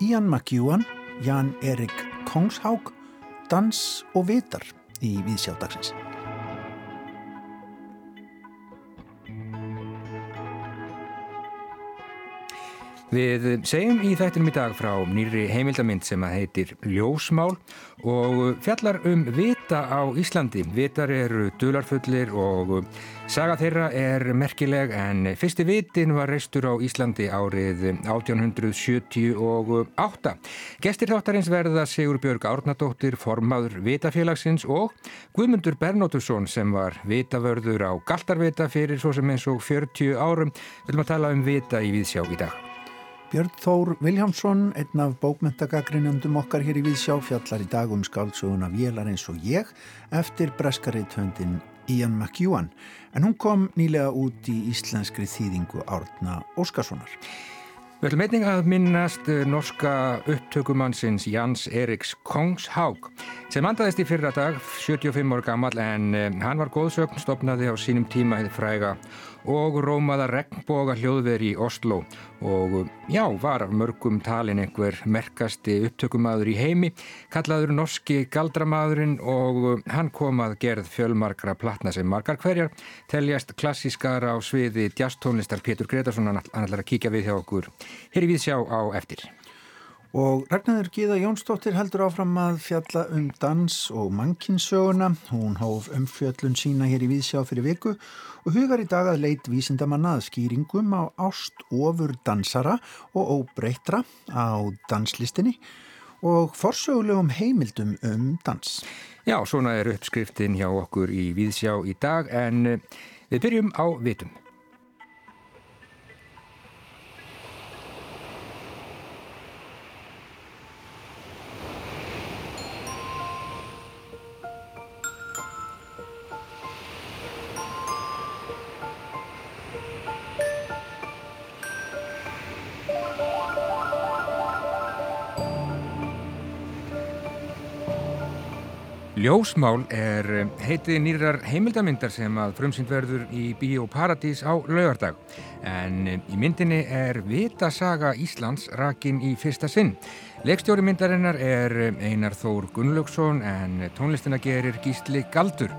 Ian McEwan, Jan Erik Kongshaug, Dans og Vitar í Víðsjálfdagsins. Við segjum í þættinum í dag frá nýri heimildamind sem að heitir Ljósmál og fjallar um vita á Íslandi. Vitar eru dularfullir og saga þeirra er merkileg en fyrsti vitin var reistur á Íslandi árið 1878. Gestir þáttarins verða Sigur Björg Árnadóttir, formaður Vitafélagsins og Guðmundur Bernóttusson sem var vitavörður á Galtarvita fyrir svo sem eins og 40 árum. Við viljum að tala um vita í Víðsjá í dag. Björn Þór Viljámsson, einn af bókmyndagagrinjandum okkar hér í Víðsjá, fjallar í dag um skáldsöguna Vélar eins og ég eftir breskarriðtöndin Ian McEwan. En hún kom nýlega út í íslenskri þýðingu Árna Óskarssonar. Við ætlum einnig að minnast norska upptökumannsins Jans Eriks Kongshaug sem andaðist í fyrra dag, 75 ára gammal en hann var góðsögn, stopnaði á sínum tíma hefði fræga og rómaða regnboga hljóðveri í Oslo. Og já, var mörgum talin einhver merkasti upptökumadur í heimi, kallaður norski galdramadurinn og hann kom að gerð fjölmarkra platna sem margar hverjar, teljast klassískar á sviði jazztónlistar Pétur Gretarsson, hann ætlar að kíkja við hjá okkur. Hér í Víðsjá á eftir. Og Ragnarður Gíða Jónsdóttir heldur áfram að fjalla um dans og mannkinsöguna. Hún hóf umfjöllun sína hér í Víðsjá fyrir viku og hugar í dag að leit vísindamanna að skýringum á ást ofur dansara og óbreytra á danslistinni og forsögulegum heimildum um dans. Já, svona er uppskriftin hjá okkur í Víðsjá í dag en við byrjum á vitum. Ljósmál er heitið nýrar heimildamindar sem að frumsynd verður í Bíó Paradís á laugardag. En í myndinni er Vita saga Íslands rakin í fyrsta sinn. Lekstjóri myndarinnar er Einar Þór Gunnlaugsson en tónlistina gerir Gísli Galdur.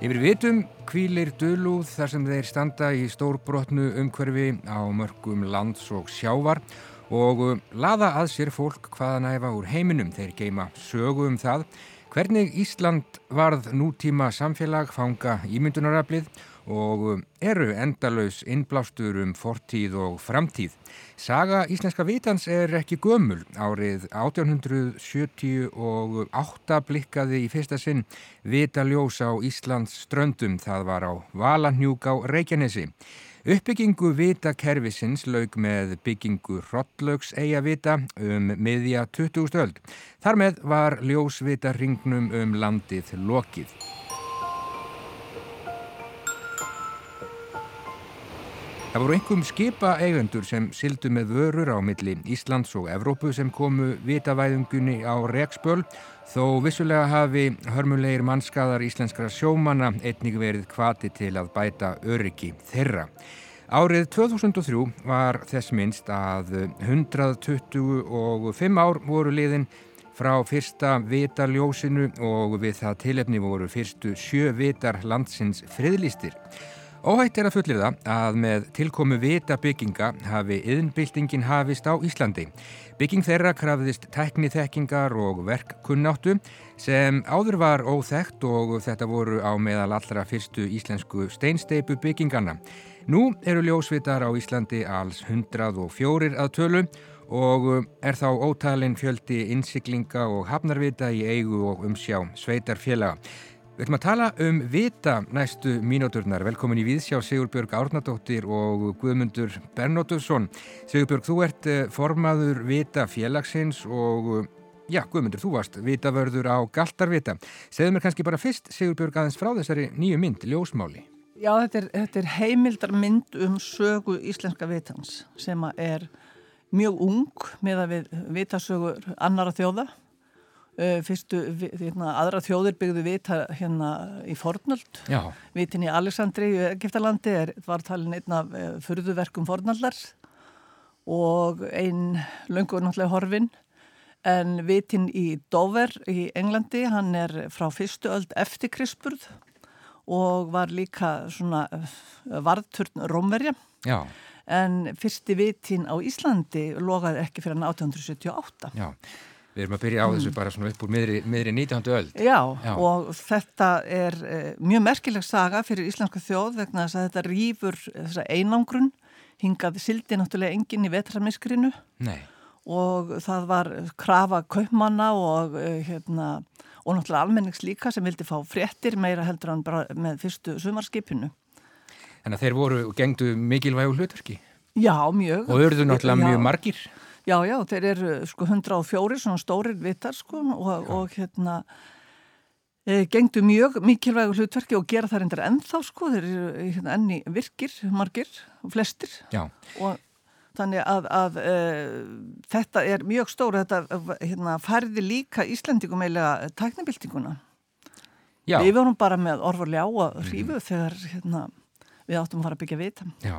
Yfir vitum kvílir dölúð þar sem þeir standa í stórbrotnu umhverfi á mörgum lands og sjávar og laða að sér fólk hvaðan æfa úr heiminum þeir geima sögu um það hvernig Ísland varð nútíma samfélag fanga ímyndunaraflið og eru endalaus innblástur um fortíð og framtíð. Saga Íslenska vitans er ekki gömul. Árið 1878 blikkaði í fyrsta sinn vita ljós á Íslands ströndum. Það var á Valanhjúk á Reykjanesi. Uppbyggingu vita kervisins laug með byggingu Hrollaugs eigavita um miðja 20. stöld. Þar með var ljósvita ringnum um landið lokið. Það voru einhverjum skipa eigendur sem sildu með vörur á milli Íslands og Evrópu sem komu vitavæðungunni á Reksböl þó vissulega hafi hörmulegir mannskadar íslenskra sjómanna einnig verið kvati til að bæta öryggi þeirra. Árið 2003 var þess minnst að 125 ár voru liðin frá fyrsta vitaljósinu og við það tilefni voru fyrstu sjö vitar landsins friðlistir. Óhætt er að fullir það að með tilkomu vita bygginga hafi yðnbyltingin hafist á Íslandi. Bygging þeirra krafðist tekniþekkingar og verkkunnáttu sem áður var óþekkt og þetta voru á meðal allra fyrstu íslensku steinsteipu byggingarna. Nú eru ljósvitar á Íslandi alls 104 að tölu og er þá ótalinn fjöldi innsiklinga og hafnarvita í eigu og umsjá sveitarfélaga. Við ætlum að tala um vita næstu mínúturnar. Velkomin í Víðsjá Sigurbjörg Árnadóttir og Guðmundur Bernóttursson. Sigurbjörg, þú ert formaður vita félagsins og já, Guðmundur, þú varst vitavörður á Galtarvita. Segðu mér kannski bara fyrst, Sigurbjörg, aðeins frá þessari nýju mynd, Ljósmáli. Já, þetta er, þetta er heimildar mynd um sögu íslenska vitans sem er mjög ung með að við vitasögur annara þjóða fyrstu, hérna, aðra þjóðir byggðu vita hérna í Fornöld Já. vitin í Alessandri í Egiptalandi er, var talin einn af uh, fyrðuverkum Fornaldar og einn löngur náttúrulega horfin en vitin í Dover í Englandi, hann er frá fyrstu öld eftir Krispurð og var líka svona uh, varðturn Rómverja Já. en fyrsti vitin á Íslandi logaði ekki fyrir 1878 Já. Við erum að byrja á þessu bara svona upp úr miðri, miðri 19. öld. Já, Já. og þetta er uh, mjög merkileg saga fyrir íslenska þjóð vegna þess að þetta rýfur þessa einangrun, hingaði sildi náttúrulega enginn í vetramiskrinu Nei. og það var krafa kaupmanna og, uh, hérna, og náttúrulega almennings líka sem vildi fá fréttir meira heldur hann bara með fyrstu sumarskipinu. Þannig að þeir voru og gengdu mikilvægu hlutverki Já, mjög. og auðvitað náttúrulega Já. mjög margir. Já, já, þeir eru sko 104 svona stórir vitar sko og, og hérna e, gengdu mjög mikilvægu hlutverki og gera það reyndar ennþá sko, þeir eru hérna, enni virkir, margir, flestir Já. og þannig að, að e, þetta er mjög stór, þetta hérna, færði líka Íslendingum eiginlega tæknibildinguna. Já. Við vorum bara með orðurlega á að hrífu þegar hérna, við áttum að fara að byggja vita. Já.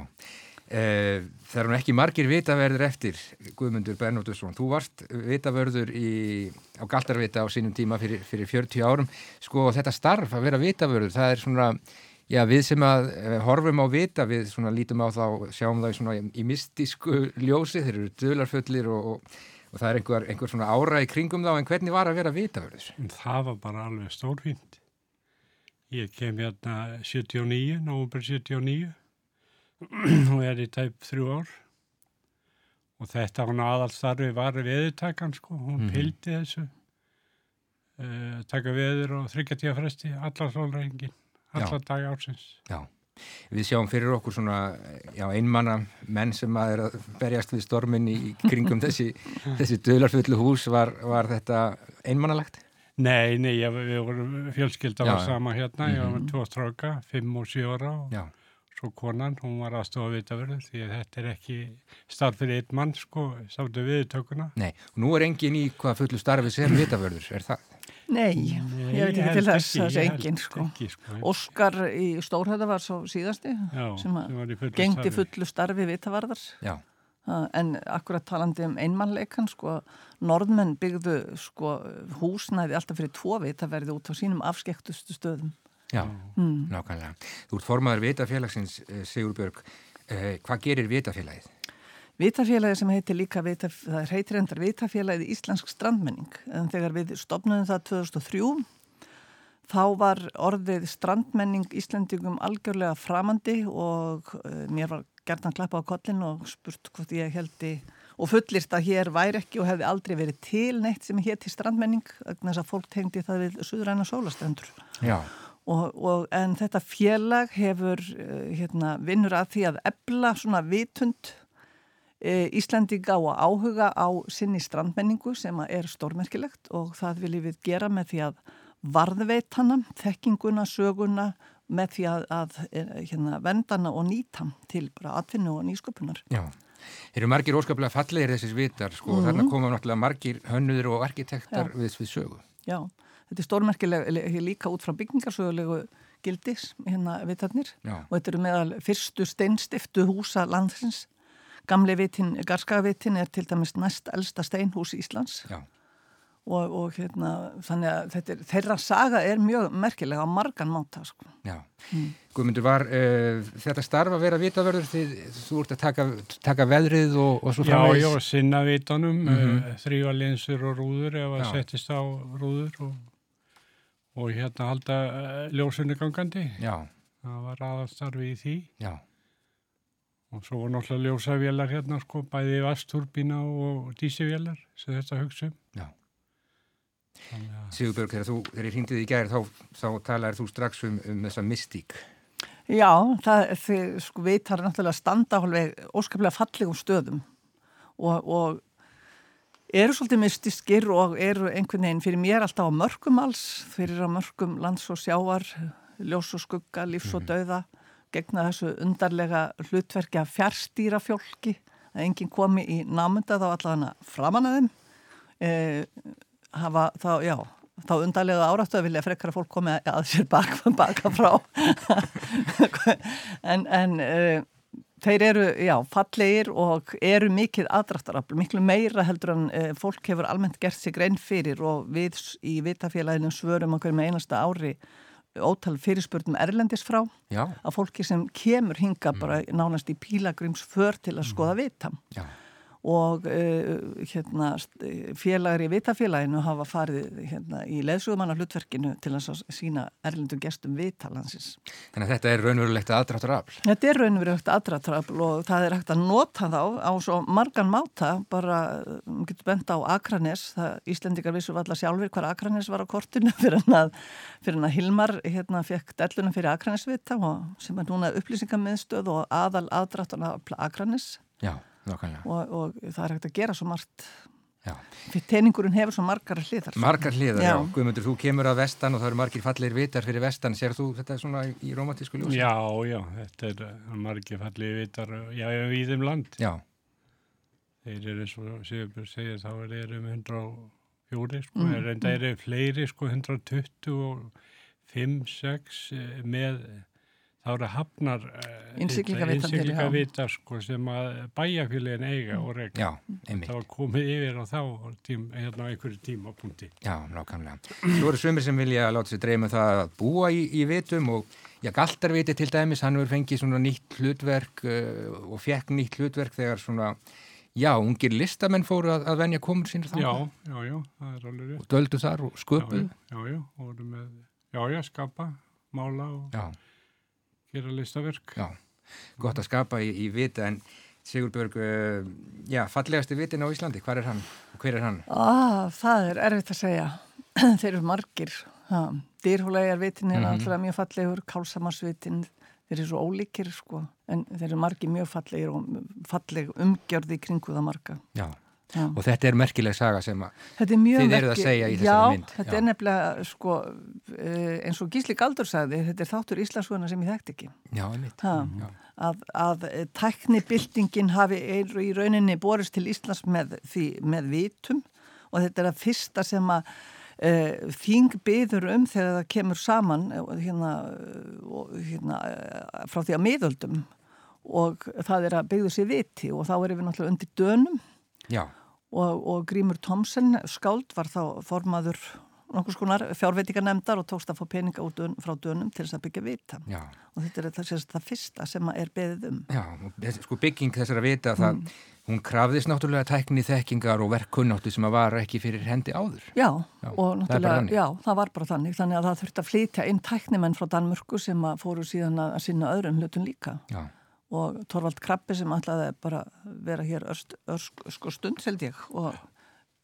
Eh, það er nú ekki margir vitaverður eftir Guðmundur Bernóttusson. Þú varst vitavörður í, á Galtarvita á sínum tíma fyrir, fyrir 40 árum. Sko þetta starf að vera vitavörður, það er svona, já við sem að eh, horfum á vita, við svona lítum á þá, sjáum það í svona í mystísku ljósi, þeir eru dölarfullir og, og, og það er einhver, einhver svona ára í kringum þá, en hvernig var að vera vitavörður? En það var bara alveg stórfínt. Ég kem hérna 79, nógumber 79 og er í tæp þrjú ár. Og þetta hún aðalstarfi var veðutakan sko, hún Mhm. mm pildi þessu. Uh, taka veður og þryggjartíða fresti, allar sólrengin, allar dag ársins. Já. Við sjáum fyrir okkur svona, já, einmanna menn sem að er að berjast við stormin í kringum þessi, þessi dölarfullu hús. Var, var þetta einmannalegt? Nei, nei, ég, við vorum fjölskylda Já, var já. sama hérna, ég var Mhm. með tvo stráka, fimm og sjö ára og Já. Svo konan, hún var aðstofa vitavörður því að þetta er ekki starf fyrir einn mann sko, sáttu viðtökuna. Nei, og nú er engin í hvað fullu starfi sem vitavörður, er það? Nei, ég veit ekki til þess að það held enginn sko. Ekki, sko. Óskar í Stórhæða var svo síðasti Já, sem að fullu gengdi starfi. fullu starfi vitavarðar Já, Ha, en akkurat talandi um einmannleikan sko, norðmenn byggðu sko, húsnæði alltaf fyrir tvo vitaverði út á sínum afskektustu stöðum já, mm. nákvæmlega. Þú ert formaður vitafélagsins, eh, Sigurbjörg. Eh, hvað gerir vitafélagið? Vitafélagi sem heitir líka vitaf, það heitir endar Vitafélagið Íslensk strandmenning en þegar við stopnum það 2003 þá var orðið strandmenning Íslendingum algjörlega framandi og uh, mér var gert að klappa á kollin og spurt hvort ég heldi og fullist að hér væri ekki og hefði aldrei verið til neitt sem héti strandmenning þess að fólk tengdi það við suðræna sólastrendur. Já, Og, og, en þetta félag hefur uh, hérna, vinnur að því að ebla svona vitund uh, Íslandinga og áhuga á sinni strandmenningu sem að er stórmerkilegt og það viljum við gera með því að varðveitana, þekkinguna, söguna með því að, að eh, hérna, vendana og nýta til bara atvinnu og nýsköpunar. já. Eru margir óskaplega fallegir þessir vitar, sko, og þarna koma náttúrulega margir hönnuður og arkitektar Já. við, við sögu. Já, þetta er stórmerkileg líka út frá byggingarsögulegu gildis hérna vitarnir Já, og þetta eru meðal fyrstu steinstiftu húsa landsins. Gamli vitin, Garskavitin er til dæmis næst elsta steinhús Íslands já, og, og hérna, þannig að þetta er, þeirra saga er mjög merkilega á margan máta. Sko. já. Mm. Guðmundur, var uh, þetta starf að vera vitavörður því þú ert að taka, taka veðrið og, og svo Já, framvegis? já, sinna vitanum, mm. -hmm. þrýva linsur og rúður ef að Já. settist á rúður og, og hérna halda uh, ljósunni gangandi. Já, Það var aðalstarfi í því já, og svo var náttúrulega ljósavélar hérna sko, bæði vasturbína og dísivélar sem þetta hugsa um. Sigurbjörg, þegar, þú, þegar ég hringdi því í gær þá, þá talaðir þú strax um, um þessa mystík. Já, það, þið sko vitar náttúrulega standa óskaplega fallegum stöðum og, og eru svolítið mystiskir og eru einhvern veginn fyrir mér alltaf á mörgum alls, fyrir á mörgum lands og sjávar, ljós og skugga, lífs og dauða, gegna þessu undarlega hlutverki að fjárstýra fjólki, að enginn komi í námynda þá framan að þeim. Eh, hafa þá, já, þá undarlega áráttu að vilja frekar að fólk komi að sér baka, baka frá en, en uh, þeir eru, já, fallegir og eru mikið aðdrættarafl, miklu meira heldur en uh, fólk hefur almennt gert sig grein fyrir og við í vitafélaginu svörum okkur með einasta ári ótal fyrirspurnum erlendis frá Já. að fólki sem kemur hinga bara nánast í pílagrimsför til að skoða vita Já. Og uh, hérna, félagar í vitafélaginu hafa farið hérna, í leðsugumanna hlutverkinu til að sína erlendu gestum vitalansins. Þannig að þetta er raunverulegt aðdrátturafl. Þetta er raunverulegt aðdrátturafl og það er hægt að nota þá á svo margan máta, bara um, getur bent á Akranes, það Íslendikar vissu allar sjálfur hvar Akranes var á kortinu fyrir hann að, Hilmar hérna fekk dellunum fyrir Akranesvita sem er núna upplýsingamiðstöð og aðal aðdrátturna Akranes. Já. Og, og það er hægt að gera svo margt Já. fyrir teiningurinn hefur svo margar hliðar margar hliðar, já, já. Guðmundur, þú kemur að vestan og það eru margir fallegir vitar fyrir vestan sér þú þetta svona í romantísku ljósi? Já, já, þetta er margir fallegir vitar já, í þeim land já. þeir eru og Sigurbjörn segir þá er þeir um 104 sko, mm. en það eru fleiri sko 125 6 með þá eru hafnar innsiklingavita sko, sem að bæjarfélagin eiga og regla. Já, var komið yfir á þá tím, hérna á einhverju tímapunkti. Já, nákvæmlega. Svo eru sömur sem vilja láta sér dreyma um það að búa í, í vitum og já, Galtarviti til dæmis, hann verður fengið svona nýtt hlutverk uh, og fekk nýtt hlutverk þegar svona Já, ungir listamenn fóru að, að venja komur sínir þá. Já, já, já, það er alveg rétt. Og döldu þar og sköpuðu. Já, já, já, með, já, já, skapa, mála og... Já gera listaverk. Já, gott að skapa í, í vita en Sigurbjörg, uh, já, fallegasti vitin á Íslandi, hvað er hann og hver er hann? Ah, það er erfitt að segja. Þeir eru margir. Dýrhúlegar vitin er mm -hmm. alltaf mjög fallegur, kálsamarsvitin, þeir eru svo ólíkir sko, en þeir eru margir mjög fallegir og falleg umgjörði kringu það marga. Já. Já. og þetta er merkileg saga sem þið eruð að segja í þessari mynd. Já, þetta er nefnilega sko, eins og Gísli Galdur sagði þetta er þáttur Íslandsvöna sem ég þekkt ekki. Já, mitt að, að tæknibildingin hafi í rauninni borist til Íslands með, því, með vitum. Og þetta er að fyrsta sem að uh, þing byður um þegar það kemur saman hérna, hérna, frá því að miðöldum. Og það er að byggðu sér viti og þá erum við náttúrulega undir dönum. Já og, og Grímur Tomsen skáld var þá formaður nokkur skonar fjárveitingarnemdar og tókst að fá peninga út frá dönum til þess að byggja vita. Já. og þetta er það, það fyrsta sem er beðið um. Já, sko bygging þessar að vita það, mm. hún krafðist náttúrulega tækni þekkingar og verkkunnáttu sem að var ekki fyrir hendi áður. Já, já og náttúrulega, það já, það var bara þannig. Þannig að það þurfti að flytja inn tæknimenn frá Danmörku sem að fóru síðan að sinna öðrum hlutun líka. Já og Torvald Krabbi sem ætlaði bara vera hér örst, örsk, sko stund held ég og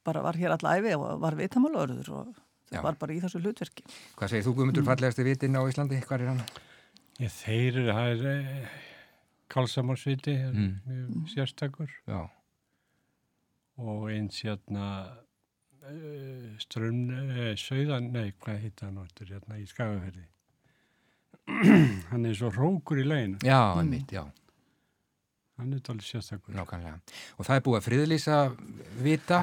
bara var hér allæfi og var vitamálauður og það var bara í þessu hlutverki. Hvað segir þú Guðmundur mm. fallegasti vitin á Íslandi? Hvað er hann? Ég, þeir eru, það er eh, Kálsamarsviti, mm. sérstakur Já. og eins hérna eh, strömm, eh, sögðan, nei hvað hitt hann áttur hérna í Skagafjörði hann er svo rókur í leginu Já, hann mm. mitt, já Hann er alveg sérstakur Nákvæmlega. Og það er búið að friðlýsa vita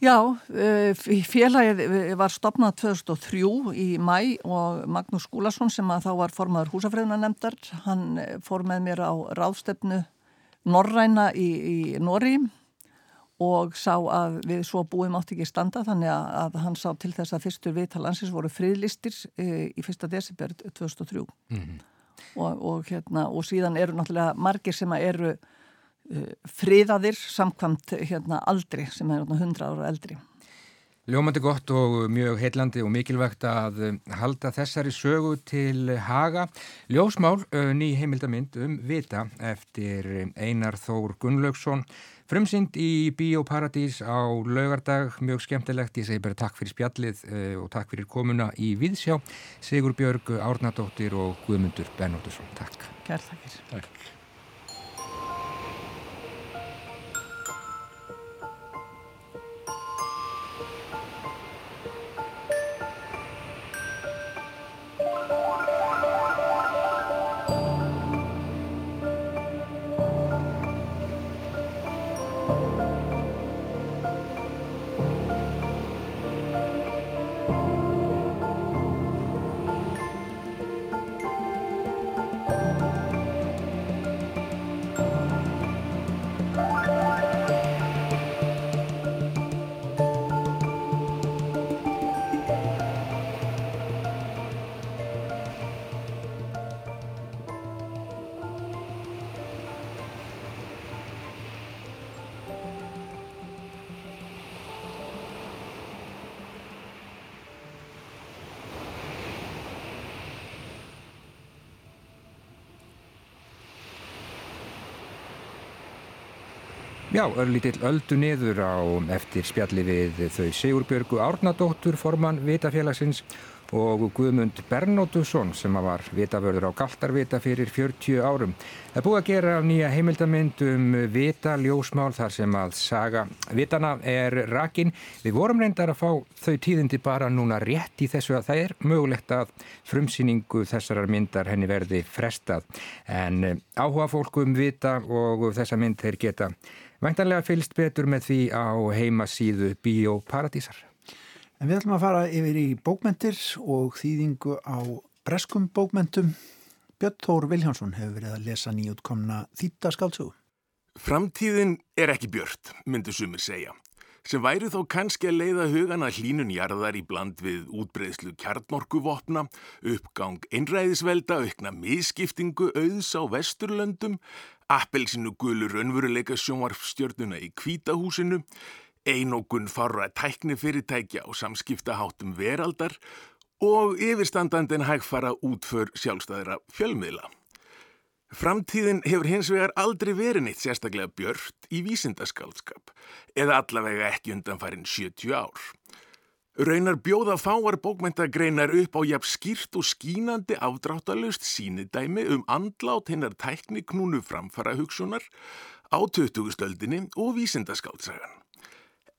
Já, eh, félagið eh, var stopnað 2003 í mæ og Magnús Skúlason sem að þá var formaður húsafriðunanemndar hann eh, fór með mér á ráðstefnu Norræna í, í Nóri og sá að við svo búum átt ekki standa þannig að, að hann sá til þess að fyrstur viðtalansins voru friðlistir e, í fyrsta desember 2003 mm -hmm. og, og, hérna, og síðan eru náttúrulega margir sem eru e, friðaðir samkvamt hérna, aldri sem er 100 ára eldri. Ljómandi gott og mjög heillandi og mikilvægt að halda þessari sögu til haga. Ljósmál, e, ný heimildamind um vita eftir Einar Þór Gunnlaugsson Frumsynd í Bíóparadís á laugardag, mjög skemmtilegt, ég segi bara takk fyrir spjallið uh, og takk fyrir komuna í Viðsjá, Sigur Björg, Árnadóttir og Guðmundur Bernóttusson. Takk. Kærþakkir. Takk. Já, örlítill öldu niður á eftir spjalli við þau Sigurbjörgu Árnadóttur, formann Vitafélagsins og Guðmund Bernótusson sem var vitavörður á Galtarvita fyrir 40 árum. Það er búið að gera nýja heimildamind um vita ljósmál þar sem að saga vitana er rakin. Við vorum reyndar að fá þau tíðindi bara núna rétt í þessu að það er mögulegt að frumsýningu þessarar myndar henni verði frestað. En áhuga fólkum vita og þessa mynd þeir geta væntanlega fylst betur með því á heimasíðu Bíóparadísar. En við ætlum að fara yfir í bókmentir og þýðingu á breskum bókmentum. Björn Þór Viljánsson hefur verið að lesa nýjútkomna þýttaskáldsögu. Framtíðin er ekki björt, myndu sumir segja, sem væri þó kannski að leiða hugana hlínun jarðar í bland við útbreyðslu kjarnorkuvopna, uppgang einræðisvelda, aukna miskiptingu auðs á vesturlöndum, appelsinu gulur önvuruleika sjónvarfstjörnuna í kvítahúsinu, einógun farra tæknifyrirtækja og samskiptaháttum veraldar og yfirstandandin hægfara útför sjálfstæðira fjölmiðla. Framtíðin hefur hins vegar aldrei verið neitt sérstaklega björt í vísindaskaldskap eða allavega ekki undanfærin 70 ár. Raunar bjóða fáar bókmentagreinar upp á jafn skýrt og skínandi afdráttalust sínidæmi um andlát hennar tækniknúnu framfara hugsunar á 20. stöldinni og vísindaskaldsagan.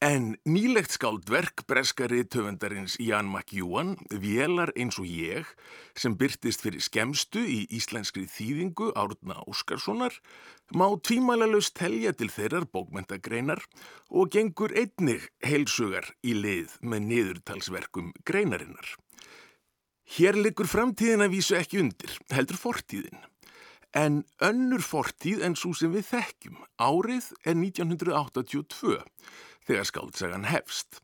En nýlegt skáldverk breskari töfundarins Jan McEwan, Vélar eins og ég, sem byrtist fyrir skemstu í íslenskri þýðingu Árna Óskarssonar, má tvímælalust telja til þeirrar bókmentagreinar og gengur einnig heilsugar í lið með niðurtalsverkum greinarinnar. Hér liggur framtíðin að vísu ekki undir, heldur fortíðin. En önnur fortíð en svo sem við þekkjum, árið er 1982, þegar skáldsagan hefst.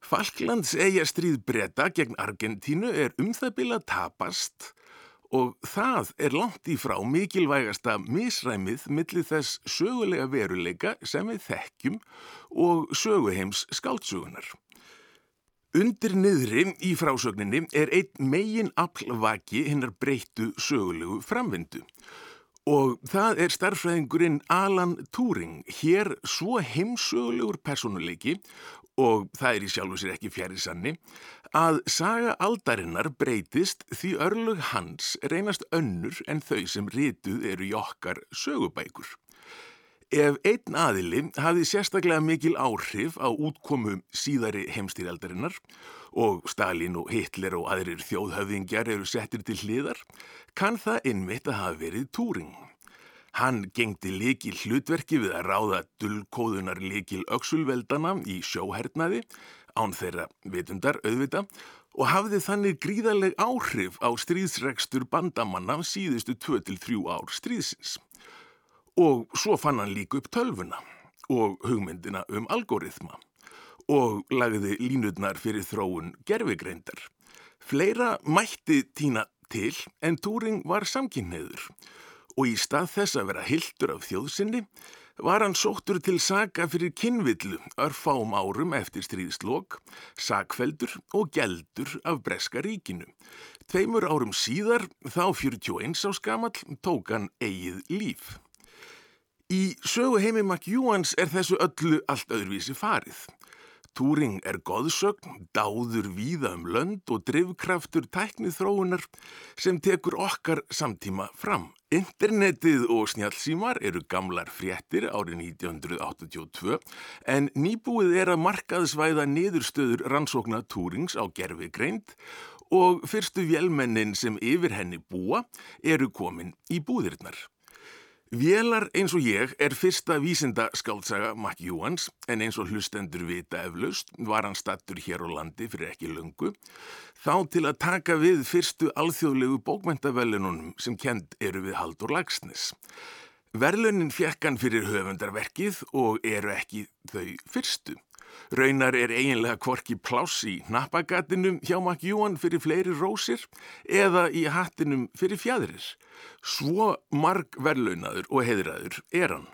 Falklands eiga stríð breyta gegn Argentínu er um það bila tapast og það er langt í frá mikilvægasta misræmið millir þess sögulega veruleika sem við þekkjum og söguheims skáldsugunar. Undir niðri í frásögninni er einn megin aflvaki hinnar breyttu sögulegu framvindu Og það er starfræðingurinn Alan Turing, hér svo heimsögulegur personuleiki og það er í sjálfu sér ekki fjari sanni, að saga aldarinnar breytist því örlug hans reynast önnur en þau sem rituð eru í okkar sögubækur. Ef einn aðili hafi sérstaklega mikil áhrif á útkomu síðari heimstýraldarinnar og Stalin og Hitler og aðrir þjóðhöfðingjar eru settir til hliðar, kann það innmitt að hafa verið túring. Hann gengdi likil hlutverki við að ráða dullkóðunar likil öksulveldana í sjóhernaði, án þeirra vitundar auðvita, og hafði þannig gríðarleg áhrif á stríðsregstur bandamanna síðustu 2-3 ár stríðsins. Og svo fann hann líka upp tölvuna og hugmyndina um algoritma og lagði línutnar fyrir þróun gerfigreindar. Fleira mætti tína til en Túring var samkynneður og í stað þess að vera hildur af þjóðsynni var hann sóttur til saga fyrir kynvillu örfám árum eftir stríðslokk, sakveldur og geldur af Breska ríkinu. Tveimur árum síðar, þá 41 á skamall, tók hann eigið líf. Í sögu heimi McEwans er þessu öllu allt öðruvísi farið. Túring er goðsögn, dáður víða um lönd og drivkraftur tæknið þróunar sem tekur okkar samtíma fram. Internetið og snjálfsímar eru gamlar fréttir árið 1982 en nýbúið er að markaðsvæða niðurstöður rannsókna Túrings á gerfi greint og fyrstu vélmennin sem yfir henni búa eru komin í búðirnar. Vélar eins og ég er fyrsta vísinda skáltsaga McEwans en eins og hlustendur vita eflaust var hann stattur hér á landi fyrir ekki lungu þá til að taka við fyrstu alþjóðlegu bókmentavelununum sem kend eru við Haldur Lagsnes. Verlunin fekk hann fyrir höfundarverkið og eru ekki þau fyrstu. Raunar er eiginlega kvorki pláss í nappagatinu hjá McEwan fyrir fleiri rósir eða í hattinum fyrir fjæðrir. Svo marg verlaunaður og heiðraður er hann.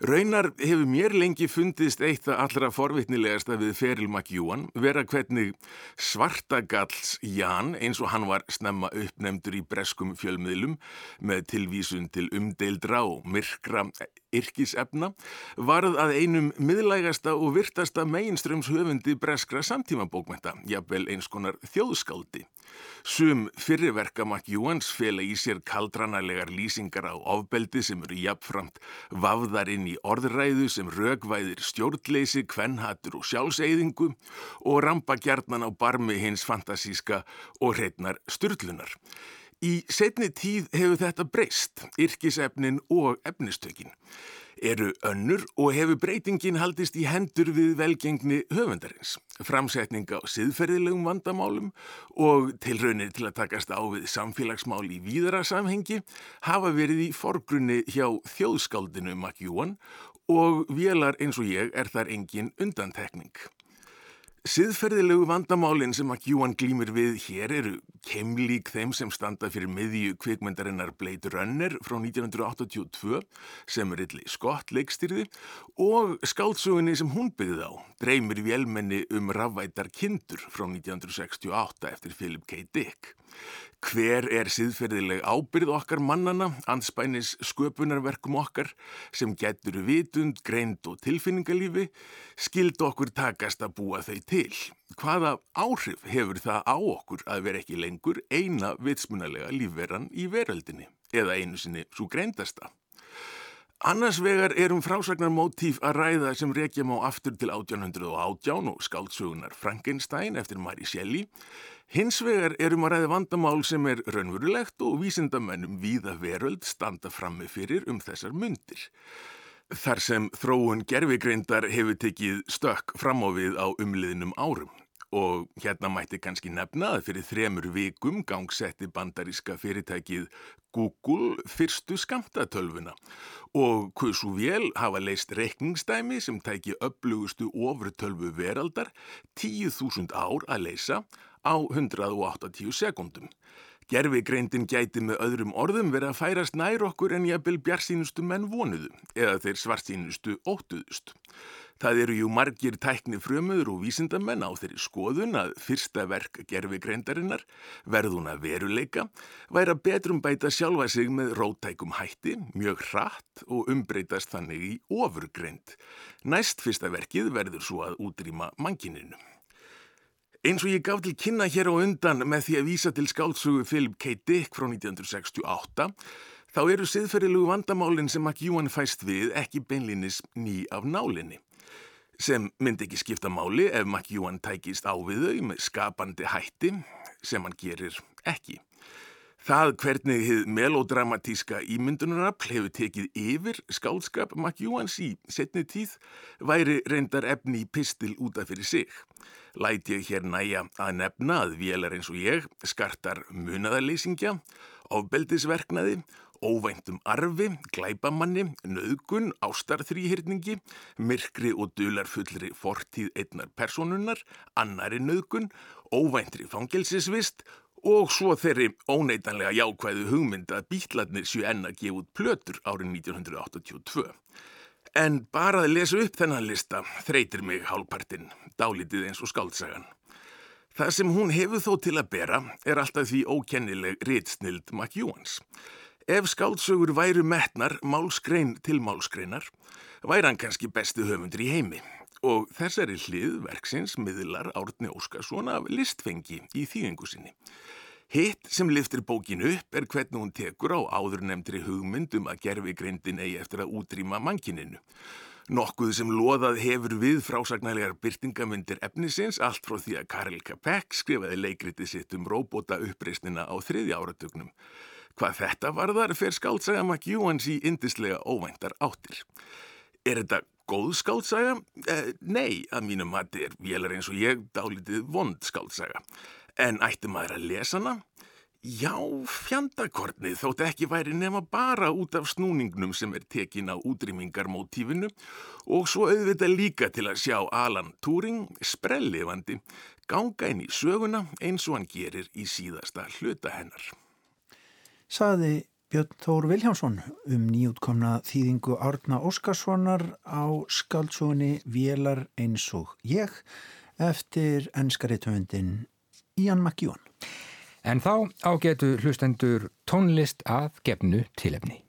Raunar hefur mér lengi fundist eitt að allra forvitnilegasta við Feril McEwan vera hvernig svartagalls Jan eins og hann var snemma uppnemdur í breskum fjölmiðlum með tilvísun til umdeildra og myrkra yrkisefna varð að einum miðlægasta og virtasta meginströms höfundi breskra samtímabókmenta, jafnvel eins konar þjóðskáldi. Sum fyrirverka McEwans fela í sér kaldranarlegar lýsingar á ofbeldi sem eru jafnframt vafðar inn í orðræðu sem rögvæðir stjórnleysi, kvennhattur og sjálfseyðingu og rampa gjarnan á barmi hins fantasíska og hreitnar styrlunar. Í setni tíð hefur þetta breyst, yrkisefnin og efnistökin eru önnur og hefur breytingin haldist í hendur við velgengni höfundarins, framsetning á siðferðilegum vandamálum og tilraunir til að takast á við samfélagsmál í víðara samhengi hafa verið í forgrunni hjá þjóðskáldinu Makjúan og vélar eins og ég er þar engin undantekning. Siðferðilegu vandamálinn sem Gjúan glýmir við hér eru keimlík þeim sem standa fyrir miðju kvikmyndarinnar Blade Runner frá 1982 sem er illi skott leikstyrði og skáltsugunni sem hún byggði á, Dreymir vélmenni um rafvætar kindur frá 1968 eftir Philip K. Dick. Hver er siðferðileg ábyrð okkar mannana, anspænis sköpunarverkum okkar sem getur vitund, greind og tilfinningalífi, skild okkur takast að búa þau til. Hvaða áhrif hefur það á okkur að vera ekki lengur eina vitsmunalega lífveran í veröldinni eða einu sinni svo greindasta? Annars vegar er um frásagnar mótíf að ræða sem rekja má aftur til 1818 og skáldsögunar Frankenstein eftir Mari Shelley Hins vegar erum að ræða vandamál sem er raunverulegt og vísindamennum víða veröld standa frammi fyrir um þessar myndir. Þar sem þróun gerfigreindar hefur tekið stökk fram á við á umliðnum árum og hérna mætti kannski nefna að fyrir þremur vikum gangsetti bandaríska fyrirtækið Google fyrstu skamtatölvuna og hversu vel hafa leist reikningsdæmi sem tæki upplugustu ofurtölvu veraldar 10.000 ár að leisa á 180 sekundum. Gerfigreindin gæti með öðrum orðum verið að færast nær okkur en jafnvel bjarsínustu menn vonuðu eða þeir svartsínustu óttuðust. Það eru jú margir tækni frömuður og vísindamenn á þeirri skoðun að fyrsta verk gerfigreindarinnar, verðuna veruleika, væri að betrum bæta sjálfa sig með rótækum hætti, mjög hratt og umbreytast þannig í ofurgreind. Næst fyrsta verkið verður svo að útrýma mankininu. Eins og ég gaf til kynna hér á undan með því að vísa til skáltsugu Philip K. Dick frá 1968, þá eru siðferðilegu vandamálinn sem McEwan fæst við ekki beinlinis ný af nálinni. Sem myndi ekki skipta máli ef McEwan tækist á við þau með skapandi hætti sem hann gerir ekki. Það hvernig þið melodramatíska ímyndunarafl hefur tekið yfir skálskap McEwans í setni tíð væri reyndar efni í pistil útaf fyrir sig. Læt ég hér næja að nefna að vélar eins og ég skartar munaðarleysingja, ofbeldisverknaði, óvæntum arfi, glæbamanni, nöðgun, ástarþrýhyrningi, myrkri og dularfullri fortíð einnar personunnar, annari nöðgun, óvæntri fangelsisvist og svo þeirri óneitanlega jákvæðu hugmynd að býtladnir séu enn að gefa út plötur árið 1982. En bara að lesa upp þennan lista þreytir mig hálfpartinn, dálítið eins og skáltsagan. Það sem hún hefur þó til að bera er alltaf því ókennileg ritsnild McEwans. Ef skáltsögur væru metnar málskrein til málskreinar, væri hann kannski besti höfundur í heimi. Og þessari hlið verksins miðlar Árni Óskarsson af listfengi í þýðingu sinni. Hitt sem liftir bókin upp er hvernig hún tekur á áður nefndri hugmyndum að gerfi greindin eigi eftir að útrýma mankininu. Nokkuð sem loðað hefur við frásagnælegar byrtingamundir efnisins allt frá því að Karel Capek skrifaði leikriti sitt um róbóta uppreysnina á þriðja áratögnum. Hvað þetta varðar fer skáltsaga McEwans í indislega óvæntar áttir. Er þetta góð skáltsaga? Eh, nei, að mínum mati er vélar eins og ég dálitið vond skáltsaga. En ætti maður að lesa hana? Já, fjandakornið þótt ekki væri nema bara út af snúningnum sem er tekin á útrýmingarmótífinu og svo auðvitað líka til að sjá Alan Turing, sprellifandi, ganga inn í söguna eins og hann gerir í síðasta hluta hennar. Saði Björn Þór Viljámsson um nýjútkomna þýðingu Árna Óskarssonar á skáldsóni Vélar eins og ég eftir ennskaritöfundin Ian McEwan. En þá ágetu hlustendur tónlist að gefnu tilefni.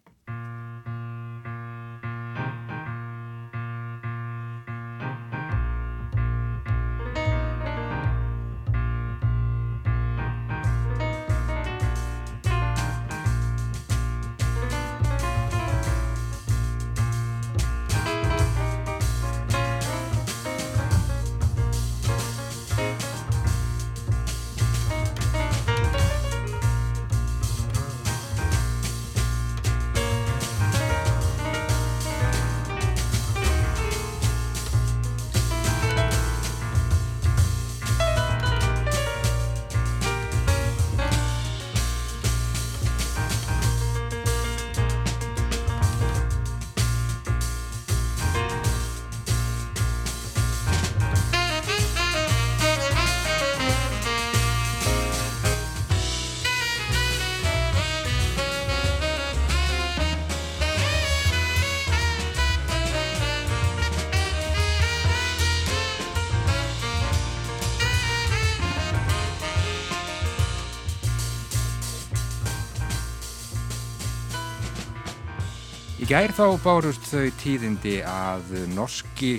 Gær þá bárust þau tíðindi að norski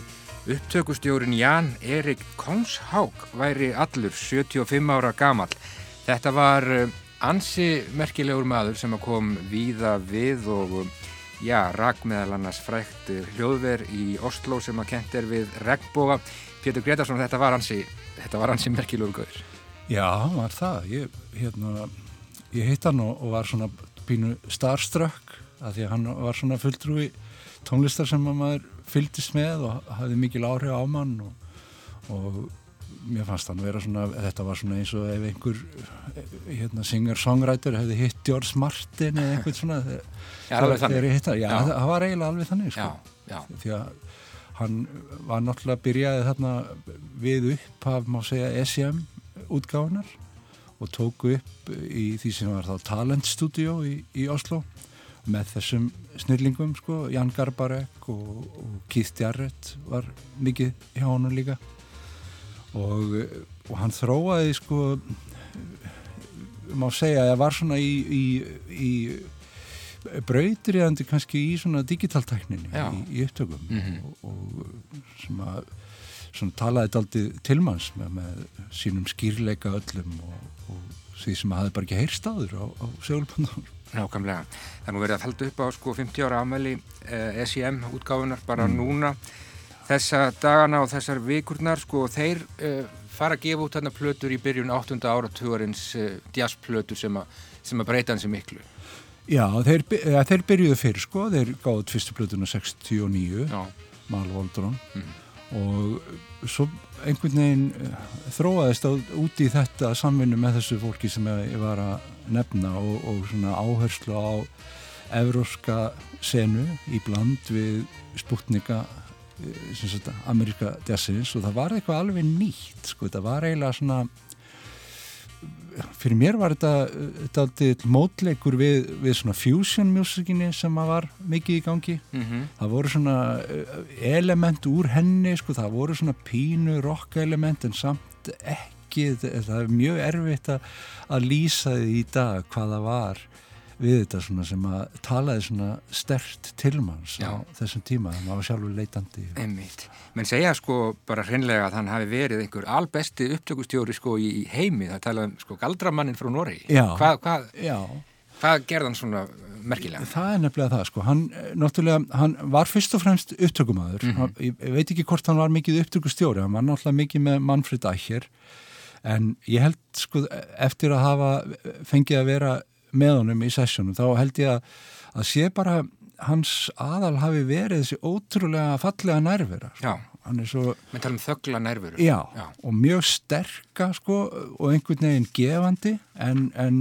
upptökustjórin Jan Erik Kongshaug væri allur 75 ára gamal. Þetta var eh, ansi merkilegur maður sem kom víða við og eh, já, rak meðal annars frækt hljóðver í Oslo sem að kent er við Regnboga. Pétur Gretarsson, þetta var ansi, þetta var ansi merkilegur gaur. Já, var það. Ég, hérna, ég hitt hann og var svona pínu starstruck að því að hann var svona fulltrúi tónlistar sem maður fylgdist með og hafði mikil áhrif á mann og, og mér fannst hann vera svona, þetta var svona eins og ef einhver hérna, singer-songwriter hefði hitt George Martin eða einhvern svona Já, alveg þannig. hitt, já, Já. það var eiginlega alveg þannig sko. Því að hann var náttúrulega byrjaði þarna við upp af, má segja, SEM útgáfunar og tóku upp í því sem var þá Talent Studio í, í Oslo með þessum snillingum sko, Jan Garbarek og, og Keith Jarrett var mikið hjá honum líka og, og hann þróaði sko má segja að það var svona í, í, í brautriðandi kannski í svona digitaltækninni Já. í, í upptökum Mhm. og, og sem að svona talaði þetta aldrei tilmanns með, með sínum skýrleika öllum og, og því sem að hafði bara ekki heyrst áður á, á segulbundum Nákvæmlega. Það er nú verið að halda upp á sko 50 ára afmæli eh, SIM útgáfunar bara núna þessa dagana og þessar vikurnar sko þeir eh, fara að gefa út þarna plötur í byrjun 8. áratugurins eh, jazzplötur sem, að- sem að breyta hansi miklu. Já, þeir, by- eða, þeir byrjuðu fyrir sko, þeir gáðu fyrstu plötuna 69 Já. Mal Voldron Mhm. og svo einhvern veginn eh, þróaðist út í þetta samvinnu með þessu fólki sem var að nefna og, og svona áherslu á evróska senu í bland við sputnika eh, sagt, Amerika jazzins. Og það var eitthvað alveg nýtt sko, þetta var eiginlega svona fyrir mér var þetta, þetta aldrei mótleikur við, við svona fusion musikinni sem var mikið í gangi. Mm það voru svona eh, element úr henni sko, það voru svona pínu rock element en samt ekki það það er mjög erfitt að, að lýsa því í dag hvað það var við þetta svona sem að talaði svona stert tilmanns Já. á þessum tíma, það var sjálfur leitandi Einmitt. Menn segja sko bara hreinlega að hann hafi verið einhver albesti upptökustjóri sko í heimi. Það talaði um sko galdramannin frá Noregi. Já. Hvað, Já, hvað gerði hann svona merkilega? það er nefnilega það sko hann, eh, náttúrulega, hann var fyrst og fremst upptökumæður, hann, ég, ég veit ekki hvort hann var mikið upptökustjóri, hann var náttúrulega mikið með Manfred Eicher en ég held sko eftir að hafa fengið að vera með honum í sessjónum, þá held ég að, að sé bara hans aðal hafi verið þessi ótrúlega fallega nærvera sko. Hann er svo um. Já, Já. og mjög sterka sko og einhvern veginn gefandi en, en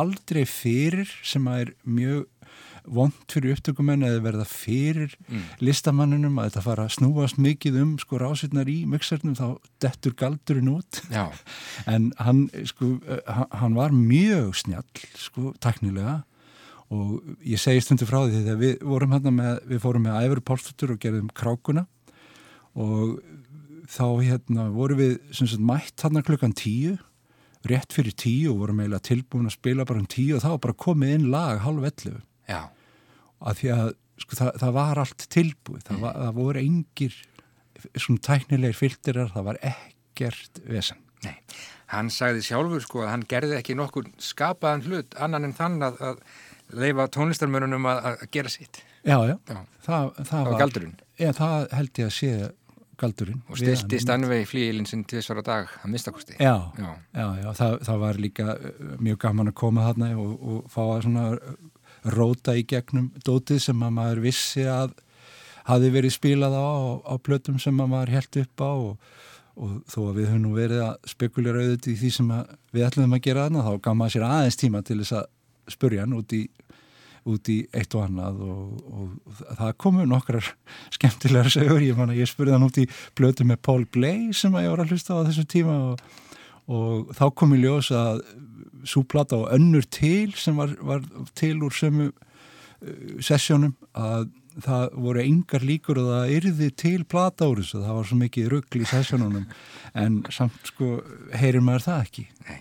aldrei fyrir sem að er mjög vond fyrir upptökumenn eða verða fyrir Mm. listamanninum að þetta fara að snúast mikið um sko rásirnar í mixernum þá dettur galdurinn út. En hann sko, eh, hann- var mjög snjall sko, taknilega og ég segi stundu frá því þegar við vorum hérna með, við fórum með æfur pálstutur og gerðum krákuna. Og þá hérna vorum við sagt mætt hérna klukkan tíu rétt fyrir tíu og vorum eiginlega tilbúin að spila bara um tíu og þá bara komið inn lag halv ellu Já, að því að sko, það, það var allt tilbúið, það, var, það voru engir svona tæknilegir filterar, það var ekkert vesen. nei. Hann sagði sjálfur sko að hann gerði ekki nokkur skapaðan hlut annan en þann að, að leifa tónlistarmörunum að, að gera sitt. Já, já, Já, það, það var galdurinn. Já, það held ég að sé galdurinn. Og Við stilti hann. stannvegi flíilinn sinn tvisvar á dag að mistakosti. Já, Já, já, já, það, það var líka uh, mjög gaman að koma þarna og, og fá að svona róta í gegnum dótið sem að maður vissi að hafi verið spilað á, á, plötum sem að maður held upp á og, og þó að við höfum nú verið að spekulera auðvitað í því sem við ætlum að gera þarna þá gaf maður sér aðeins tíma til þess að spurja hann út í, út í eitt og annað og, og það komu nokkrar skemmtilegar segur, ég ég spurði hann út í plötu með Paul Bley sem að ég var að hlusta á þessum tíma og, og þá kom í ljós að súplata og önnur til sem var, var til úr sömu uh, sessjónum að það voru engar líkur og það yrði til plata úr þessu, það var svo mikið ruggl í sessjónunum en samt sko heyrir maður það ekki. Nei.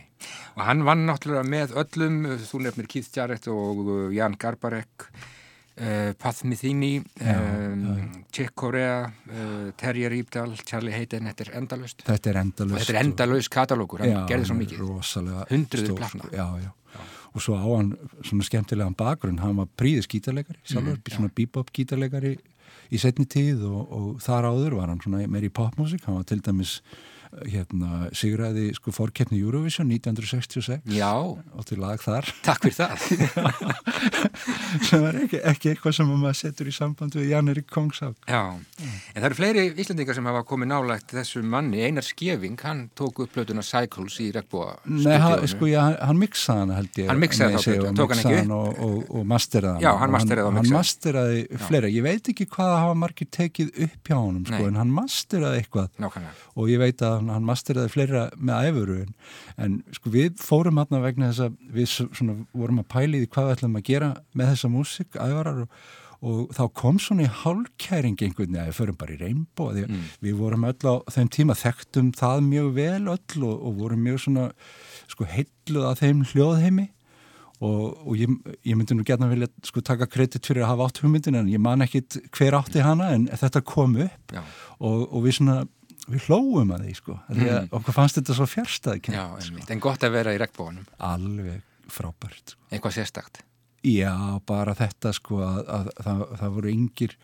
Og hann vann náttúrulega með öllum, þú nefnir Keith Jarrett og uh, Jan Garbarek, uh, Pat Metheny, Já, um, já. Chick Corea, uh, Terje Rípdal, Charlie Hayden, þetta er endalust. þetta er endalust þetta er endalaus katalókur, hann Já, gerði svo mikið. Hundruðir stór, platna. sko. já, já. og svo á hann svona skemmtilegan bakgrunn hann var príðis gítarleikari sjálfur, Mhm, svona bebop gítarleikari í setni tíð og, og þar áður var hann svona meir í popmusik hann var til dæmis hérna, sigraði sko fórkeppni Eurovision 1966 Já, og til lag þar. Takk fyrir það. sem er ekki, ekki eitthvað sem maður setur í samband við Jan Erik Kongshátt Já, en það eru fleiri Íslandingar sem hafa komið nálægt þessu manni, Einar Skeving, hann tók upp plötuna Cycles í Regbúa Nei, hann, sko, já, hann, miksaði hann held ég. Hann Nei, þá og tók hann ekki og, og, og masteraði Já, hann masteraði og mixaði. hann masteraði fleira, ég veit ekki hvað hafa margir tekið upp hjá honum sko, en hann masteraði eitthvað. Nákvæmlega. og ég veit að hann, hann masteraði fleira með æfuru en, en sko við fórum hann vegna þess að við svona, vorum að pæli því hvað við ætlum að gera með þessa músik æfarar og, og þá kom svona í hálkæring einhvern veginn að við förum bara í því mm. við vorum öll á þeim tíma þekktum það mjög vel öll og, og vorum mjög svona sko heilluð að þeim hljóðheimi. Og, og ég, ég myndi nú gætna vilja sko taka kredit fyrir að hafa átt hugmyndin en ég man ekkit hver átti hana en þetta kom upp. Og, og við svona við hlóum að því sko að okkur fannst þetta svo fjärstaði já, einmitt. En gott að vera í Regbúanum, alveg frábært sko. eitthvað sérstakt. já, bara þetta sko að, að, það, það voru yngir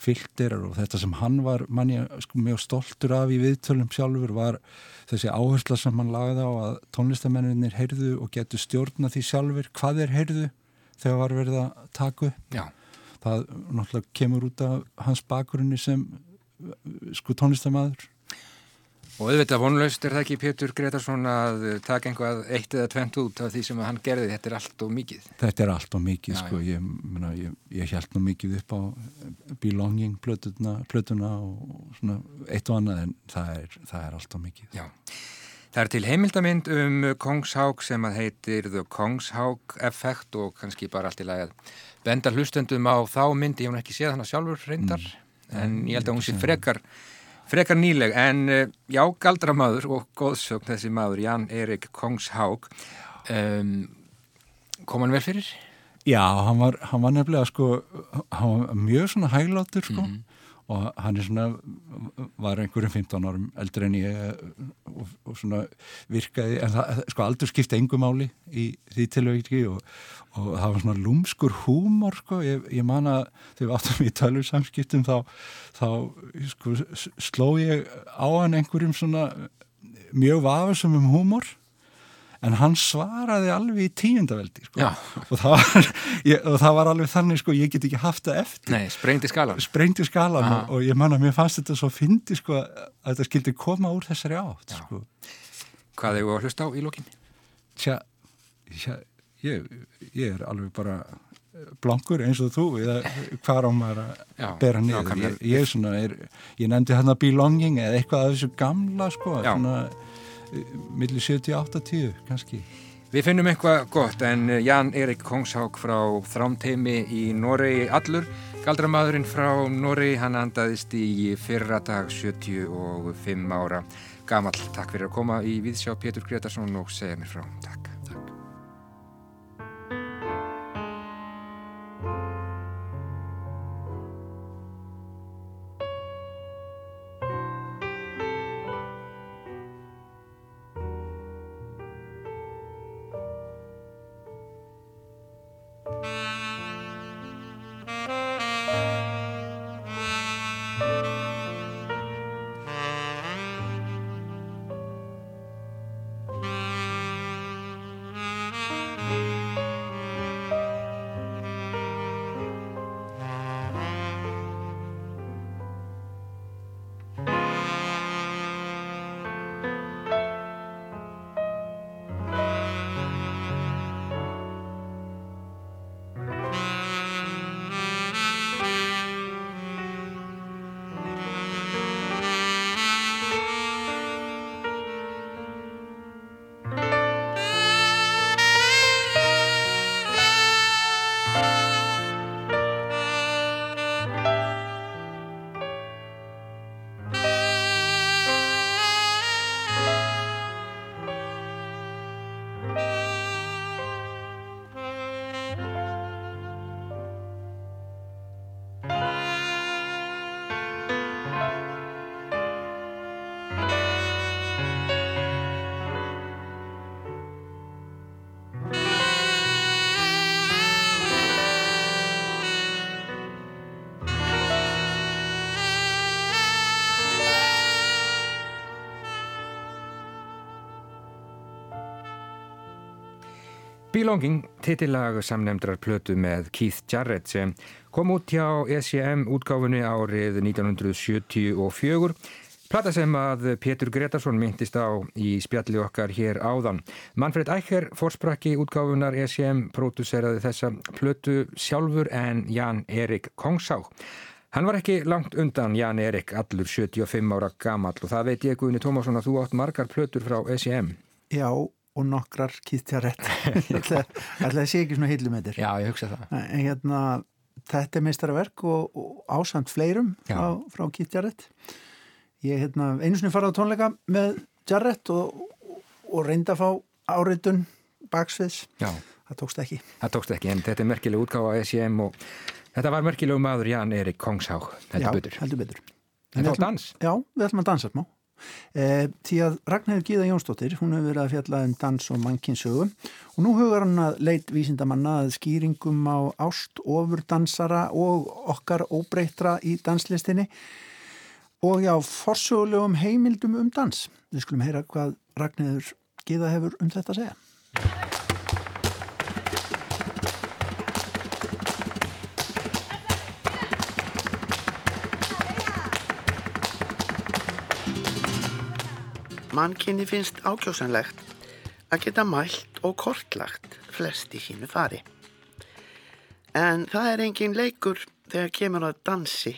filterar og þetta sem hann var manni sko mjög stoltur af í viðtölum sjálfur var þessi áhersla sem hann lagði á að tónlistamennir heyrðu og getur stjórna því sjálfur hvað þeir heyrðu þegar var verið að taka upp Já, það náttúrulega kemur út af hans bakgrunni sem sko tónlistamæður og auðvitað vonlaust er það ekki Pétur Gretarsson að taka einhvað eitt eða tvent út af því sem hann gerði, þetta er allt og mikið. Þetta er allt og mikið, Já, sko, ég, mena, ég, ég held nú mikið upp á belonging plötuna, plötuna og svona eitt og annað en það er, það er allt og mikið. Já. Það er til heimildamind um Kongshaug sem að heitir The Kongshaug Effect og kannski bara allt í lagi að benda hlustendum á þá myndi, ég hef ekki séð hana sjálfur reyndar, en ég held að hún sé frekar, frekar nýleg, en eh, já, galdramaður og góðsögn þessi maður, Jan Erik Kongshaug, um, kom hann vel fyrir? Já, hann var, hann var nefnilega sko, hann var mjög svona hæglátur sko og hann er svona, var einhverjum 15 árum eldri en ég og, og svona virkaði, en það, sko aldur skipti engu máli í því tilvægti og, og það var svona lúmskur húmor sko, ég, ég man að þegar við áttum í tölur samskiptum þá, þá sko sló ég á hann einhverjum svona mjög vafasum um húmor en hann svaraði alveg í tíundaveldi sko. Já. og, það var, ég, og það var alveg þannig sko, ég get ekki haft það eftir Nei, sprengdi skalan. sprengdi skalan Aha. og, og ég man að mér fannst þetta svo fyndi sko, að þetta skildi koma úr þessari átt Já. sko. Hvað hefur að hlusta á í lókin? Tja, tja ég, ég er alveg bara blankur eins og þú eða hvað á maður að Já, bera niður nákvæmlega. ég, ég, svona, er, ég nefndi hérna belonging eða eitthvað af þessu gamla sko, Já. svona millir 70-80 kannski Við finnum eitthvað gott en Jan Erik Kongshaug frá Þrámteimi í Noregi allur. Galdramadurinn frá Noregi, hann andaðist í fyrra dag 75 ára gamall. Takk fyrir að koma í Víðsjá Pétur Gretarsson og segja mér frá. Takk. Belonging, titillag samnemndrar plötu með Keith Jarrett sem kom út hjá ECM útgáfunni árið 1974. Plata sem að Pétur Gretarsson myndist á í spjalli okkar hér áðan. Manfred Eicher, forsprakki útgáfunar ECM, próduseraði þessa plötu sjálfur en Jan Erik Kongsá. Hann var ekki langt undan Jan Erik, allur 75 ára gamall og það veit ég Guðni Tómasson að þú átt margar plötur frá ECM. Já, og nokkrar kýttjarætt ætla að sé ekki svona heilum þér Já, ég hugsa það. En hérna, þetta er meistarverk og, og ásand fleirum frá, frá kýttjarætt ég hérna, einu svona farað á tónleika með Jarrett og, og reynda að fá áriðun baksviðs. Já. það tókst ekki. Það tókst ekki, en þetta er merkileg útgáfa á SCM og þetta var merkileg maður Jan Erik Kongshág heldur betur, heldur betur. En þá dans? Já, við ætlum að dansa smá Eh, því að Ragnhildur Gíða Jónsdóttir hún hefur verið að fjalla um dans og mannkinsögu og nú hugar hann að leit vísindamanna að skýringum á ást, ofurdansara og okkar óbreytra í danslistinni og já, forsögulegum heimildum um dans. Við skulum heyra hvað Ragnhildur Gíða hefur um þetta að segja. Mannkinni finnst ákjósanlegt að geta mælt og kortlagt flest í sínu fari. En það er engin leikur þegar kemur að dansi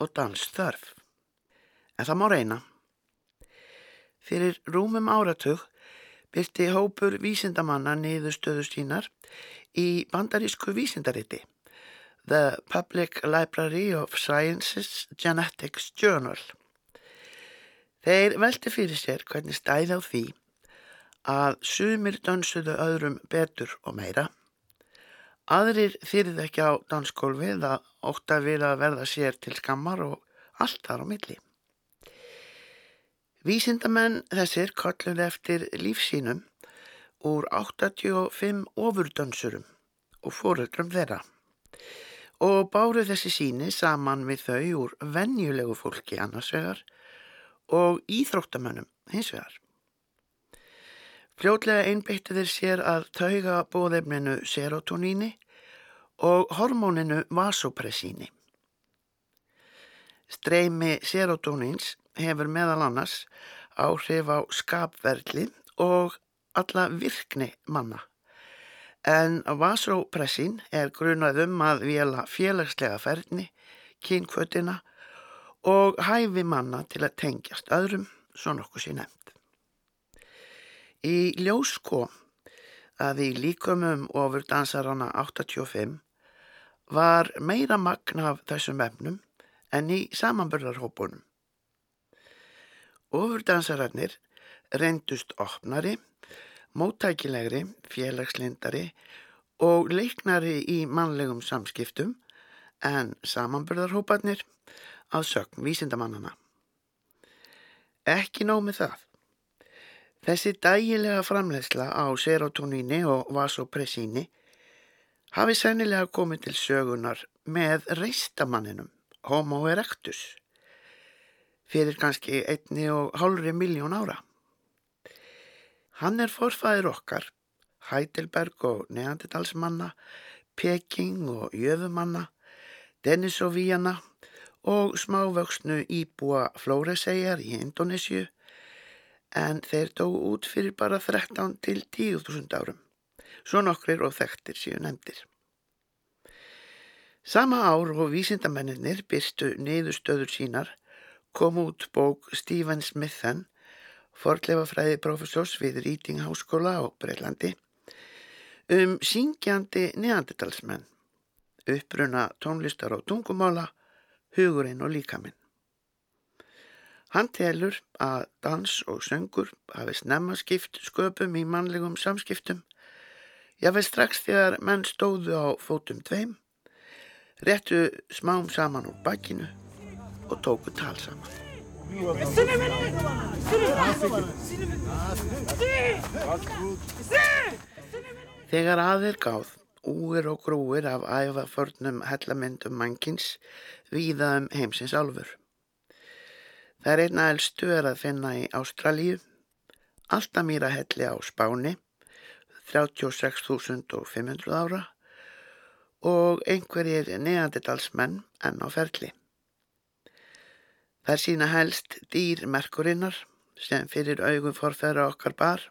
og dansþörf. En það má reyna. Fyrir rúmum áratug byrti hópur vísindamanna niðurstöðu sínar í bandarísku vísindariti The Public Library of Sciences Genetics Journal Þeir velti fyrir sér hvernig stæði á því að sumir dansuðu öðrum betur og meira. Aðrir þýrið ekki á dansgólfið að ótta við að verða sér til skammar og allt þar á milli. Vísindamenn þessir kolluði eftir lífsínum úr 85 ofurdansurum og fóruldrum þeirra og báru þessi síni saman við þau úr vennjulegu fólki annarsvegar og íþróttamönnum hins vegar. Fljótlega einbyttu þeir sér að tauga bóðefninu serotoníni og hormóninu vasopressíni. Streymi serotonins hefur meðal annars áhrif á skapverðli og alla virkni manna. En vasopressín er grunað um að vila félagslega ferni, kynkvötina og hæfi manna til að tengjast öðrum, svo nokkuð sér nefnd. Í ljós kom að í líkumum ofur dansarana 85 var meira magna af þessum efnum en í samanbörðarhópunum. Ofurdansararnir reyndust opnari, móttækilegri, félagslindari og leiknari í mannlegum samskiptum en samanbörðarhópanir að sögn vísindamannana. Ekki nómið það. Þessi dægilega framlegsla á serotoníni og vasopressíni hafi sennilega komið til sögunar með reistamanninum Homo erectus fyrir kannski einni og hálfri miljón ára. Hann er forfæðir okkar, Heidelberg og Neandertalsmanna, Peking og Jöfumanna, Denisovíana og smávöksnu íbúa Flóresegjar í Indonésiu en þeir dói út fyrir bara 13 til 10.000 árum, svo nokkrir og þekktir síu nefndir. Sama ár og vísindamennir byrstu niðurstöður sínar kom út bók Stephen Smithen, forleifafræði professors við Reading Háskóla á Breitlandi, um syngjandi neandertalsmenn, uppbruna tónlistar og tungumála, hugurinn og líkaminn. Hann telur að dans og söngur hafi snemma skipt sköpum í mannlegum samskiptum, jáfnveg strax þegar menn stóðu á fótum tveim, réttu smám saman úr bakkinu og tóku tal saman. Þegar aðeir gáð, úir og grúir af æfaförnum hellamyndum mannkins víða um heimsins álfur. Það er einna elstu er að finna í Ástralíu, Altamýra helli á Spáni, 36.500 ára og einhverjir neandidalsmenn enn á ferli. Það sína helst dýrmerkurinnar sem fyrir augum forfæra okkar bar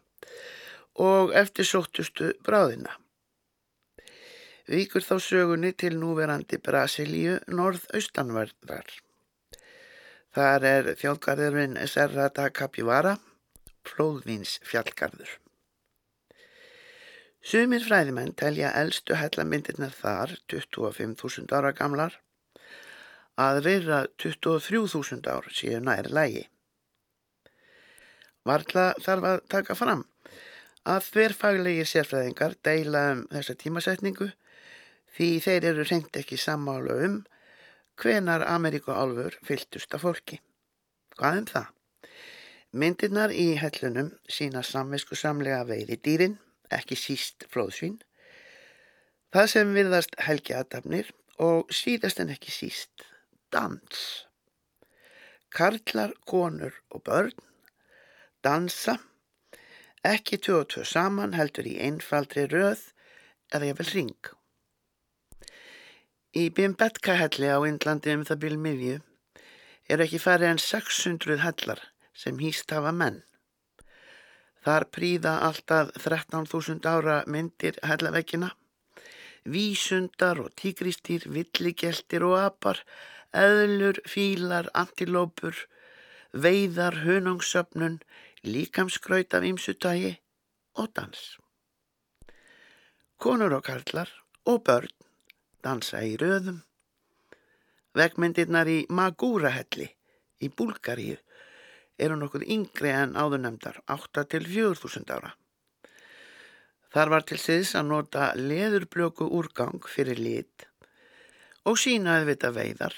og eftir sóttustu bráðina. Víkur þá sögunni til núverandi Brasilíu norðaustanverðar. Þar er þjóðgarðurinn Serra da Capivara, flóðvins fjallgarður. Sumir fræðimenn telja eldstu hellamyndirnar þar, 25.000 ára gamlar, að reyra 23.000 ár síðu nær lægi. Varla þarf að taka fram að þverfaglegir sérfræðingar deila um þessa tímasetningu því þeir eru reynd ekki sammála um hvenar Ameríkuálfur fyltust af fólki. Hvað um það? Myndirnar í hellunum sína samvisku samlega veiði dýrin, ekki síst flóðsvín, það sem virðast helgi aðdafnir og síðast en ekki síst dans. Karlar, konur og börn dansa, ekki tjó og tjó saman heldur í einfaldri röð eða ég vil ring. Í Bimbetka helli á Indlandi um það byrjum miðju er ekki farið en 600 hellar sem hýst hafa menn. Þar príða alltaf 13.000 ára myndir hellavekkina. Vísundar og tígristýr, villigeltir og apar, eðlur, fílar, antilópur, veiðar, hunungsöfnun, líkamskraut af ymsutægi og dans. Konur og karlar og börn dansa í röðum. Vegmyndirnar í Magúrahelli í Búlgaríu eru nokkuð yngri en áðurnemdar, 8 til 4000 ára. Þar var til síðs að nota leðurblöku úrgang fyrir lit og sína auðvita veiðar,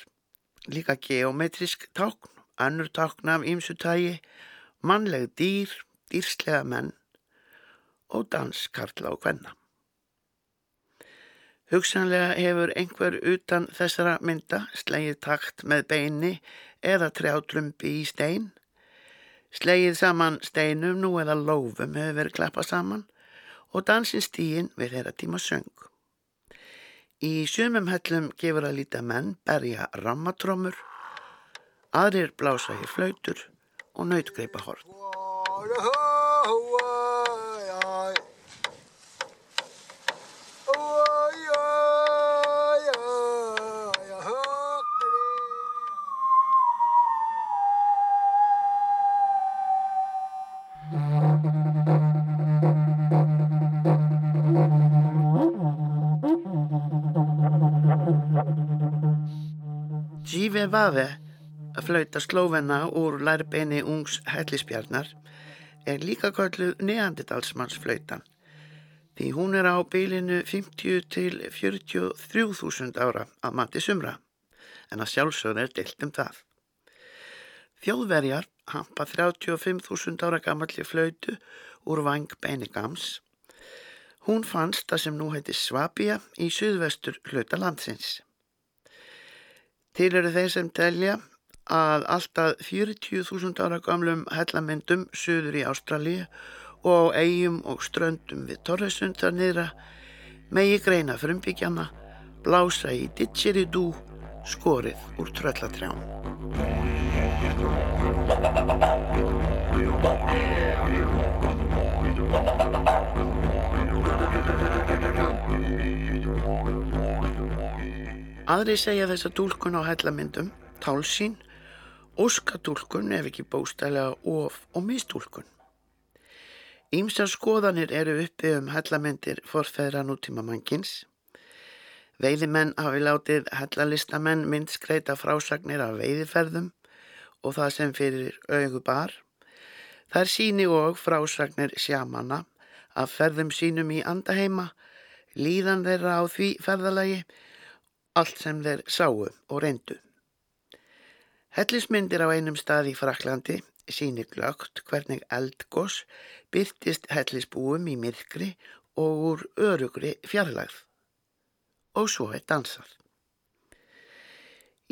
líka geometrisk tákn, annur tákn af ýmsutægi, mannleg dýr, dýrslega menn og danskarla og hvenna. Hugsanlega hefur einhver utan þessara mynda slegið takt með beini eða trjátrumbi í stein. Slegið saman steinum nú eða lófum hefur verið klappað saman og dansinstígin við þeirra tíma söng. Í sumum hellum gefur að líta menn berja rammatrómur, aðrir blása í flautur og nautgreipa hort. Vave, flauta slóvenna úr lærbeini ungs hellisbjarnar, er líka kölluð neandidalsmannsflautan því hún er á bylinu 50 til 43.000 ára að mati sumra en að sjálfsögur er deilt um það. Þjóðverjar hampa 35.000 ára gammalli flautu úr vang Benigams. Hún fannst það sem nú heiti Svabia í suðvestur hluta landsins. Til eru þeir sem telja að alltaf 40.000 ára gamlum hellamyndum suður í Ástralíu og eigum og ströndum við Torresund þar niðra megi greina frumbyggjana, blása í didgeridú, skorið úr tröllatrján. Aðri segja þessa dúlkun á hellamyndum, tálsín, óskadúlkun ef ekki bóstælega of og mistúlkun. Ímsar skoðanir eru uppi um hellamyndir forfæðra nútíma mannkins. Veiðimenn hafi látið hellalistamenn myndskreita frásagnir af veiðiferðum og það sem fyrir augu bar. Þar síni og frásagnir sjamanna af ferðum sínum í andaheima, líðan þeirra á því ferðalagi, allt sem þeir sáu og reyndu. Hellismyndir á einum stað í Fraklandi síni glögt hvernig eldgós byrtist hellisbúum í myrkri og úr örugri fjarlagð. Og svo er dansað.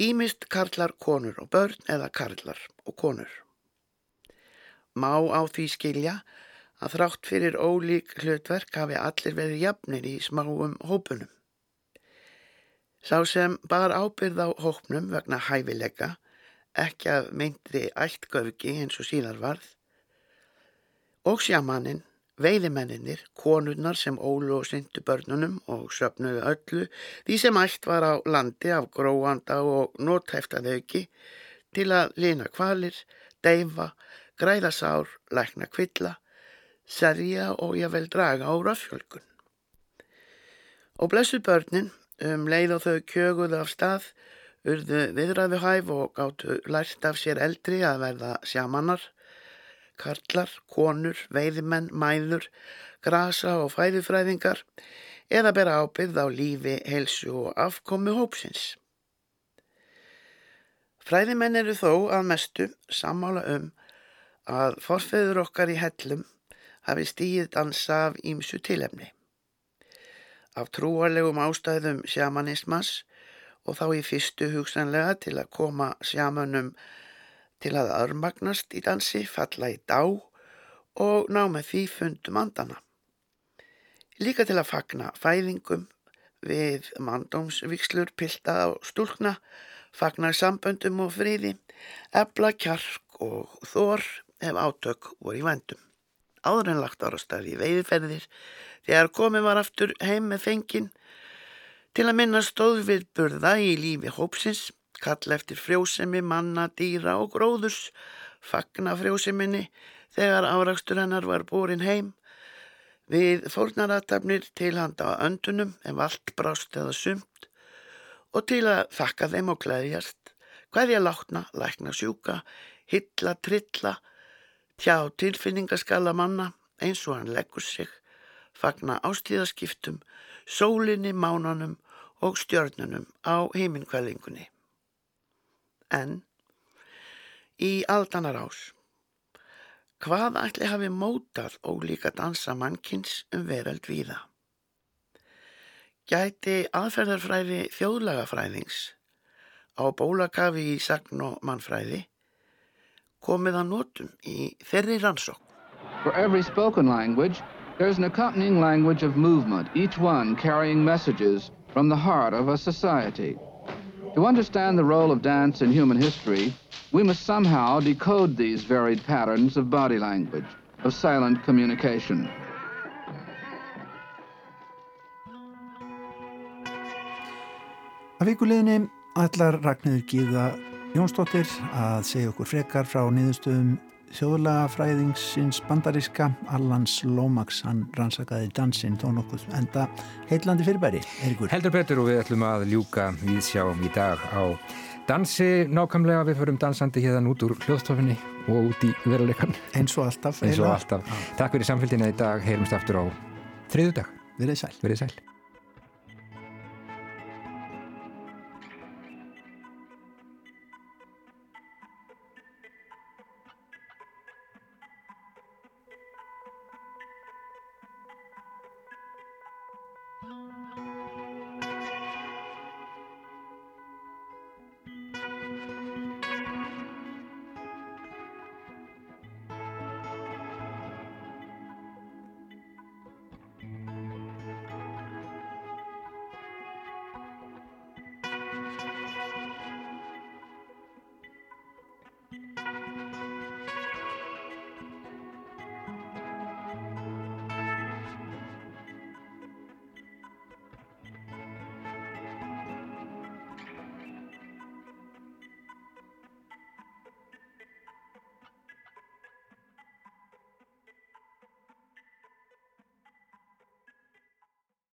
Ímist karlar konur og börn eða karlar og konur. Má á því skilja að þrátt fyrir ólík hlutverk hafi allir verið jafnir í smáum hópunum. Sá sem bar ábyrð á hópnum vegna hæfileika ekki af meintri ættgöfgi eins og síðar varð, og sjamaninn, veiðimenninir, konurnar sem ólu og syndu börnunum og söpnuðu öllu því sem ætt var á landi af gróanda og nótæftaðauki til að lina kvalir, deyfa, græða sár, lækna kvilla, serja og jável draga á rafjölkun. Og blessu börnin, um leið og þau kjöguðu af stað, urðu viðræðu hæf og gáttu lært af sér eldri að verða sjamannar, karlar, konur, veiðimenn, mæður, grasa og fæðufræðingar eða bera ábyrð á lífi, heilsu og afkomi hópsins. Fræðimenn eru þó að mestu sammála um að forfeyður okkar í hellum hafi stíð dansa af ímsu tilefni. Af trúarlegum ástæðum sjamanismas og þá í fyrstu hugsanlega til að koma sjamanum til að örmagnast í dansi, falla í dá og ná með því fundum andana. Líka til að fagna fæðingum við mandómsvíkslur, pilda og stúlkna, fagna samböndum og fríði, ebla kjark og þór ef átök voru í vendum. Áður en lagt árastað í veiðferðir, þegar komið var aftur heim með fengin, til að minna stóðviðburða í lífi hópsins, kalla eftir frjósemi, manna, dýra og gróðus, fagna frjóseminni þegar árakstur hennar var búrin heim, við fórnaratabnir til handa á öndunum ef allt brást eða sumt og til að þakka þeim og gleðjast, hverja látna, lækna sjúka, hylla, trilla, tjá tilfinningaskala manna eins og hann leggur sig, fagna ástíðaskiptum, sólinni, mánanum og stjörnunum á heiminkvælingunni. En í aldanar ás, hvað ætli hafi mótað ólíka dansa mannkins um veröld víða? Gæti aðferðarfræði þjóðlagafræðings á bólakafi í sagn og mannfræði komið að nótum í þeirri rannsók. For every spoken language, there's an accompanying language of movement, each one carrying messages from the heart of a society. To understand the role of dance in human history, we must somehow decode these varied patterns of body language, of silent communication. Að vikuleginni ætlar Ragnhildur Gíða Jónsdóttir að segja okkur frekar frá niðurstöðum þjóðlaga fræðingsins bandaríska Allans Lomax, hann rannsakaði dansinn þó nokkuð enda heitlandi fyrirbæri, Erikur. Heldur betur og við ætlum að ljúka við sjáum í dag á dansi nákvæmlega, við förum dansandi hérna út úr hljóðstofinni og út í veruleikan Eins og alltaf. eins og alltaf. Takk fyrir samfélgina í dag, heyrumst aftur á þriðu dag. Verið sæl. Verið sæl.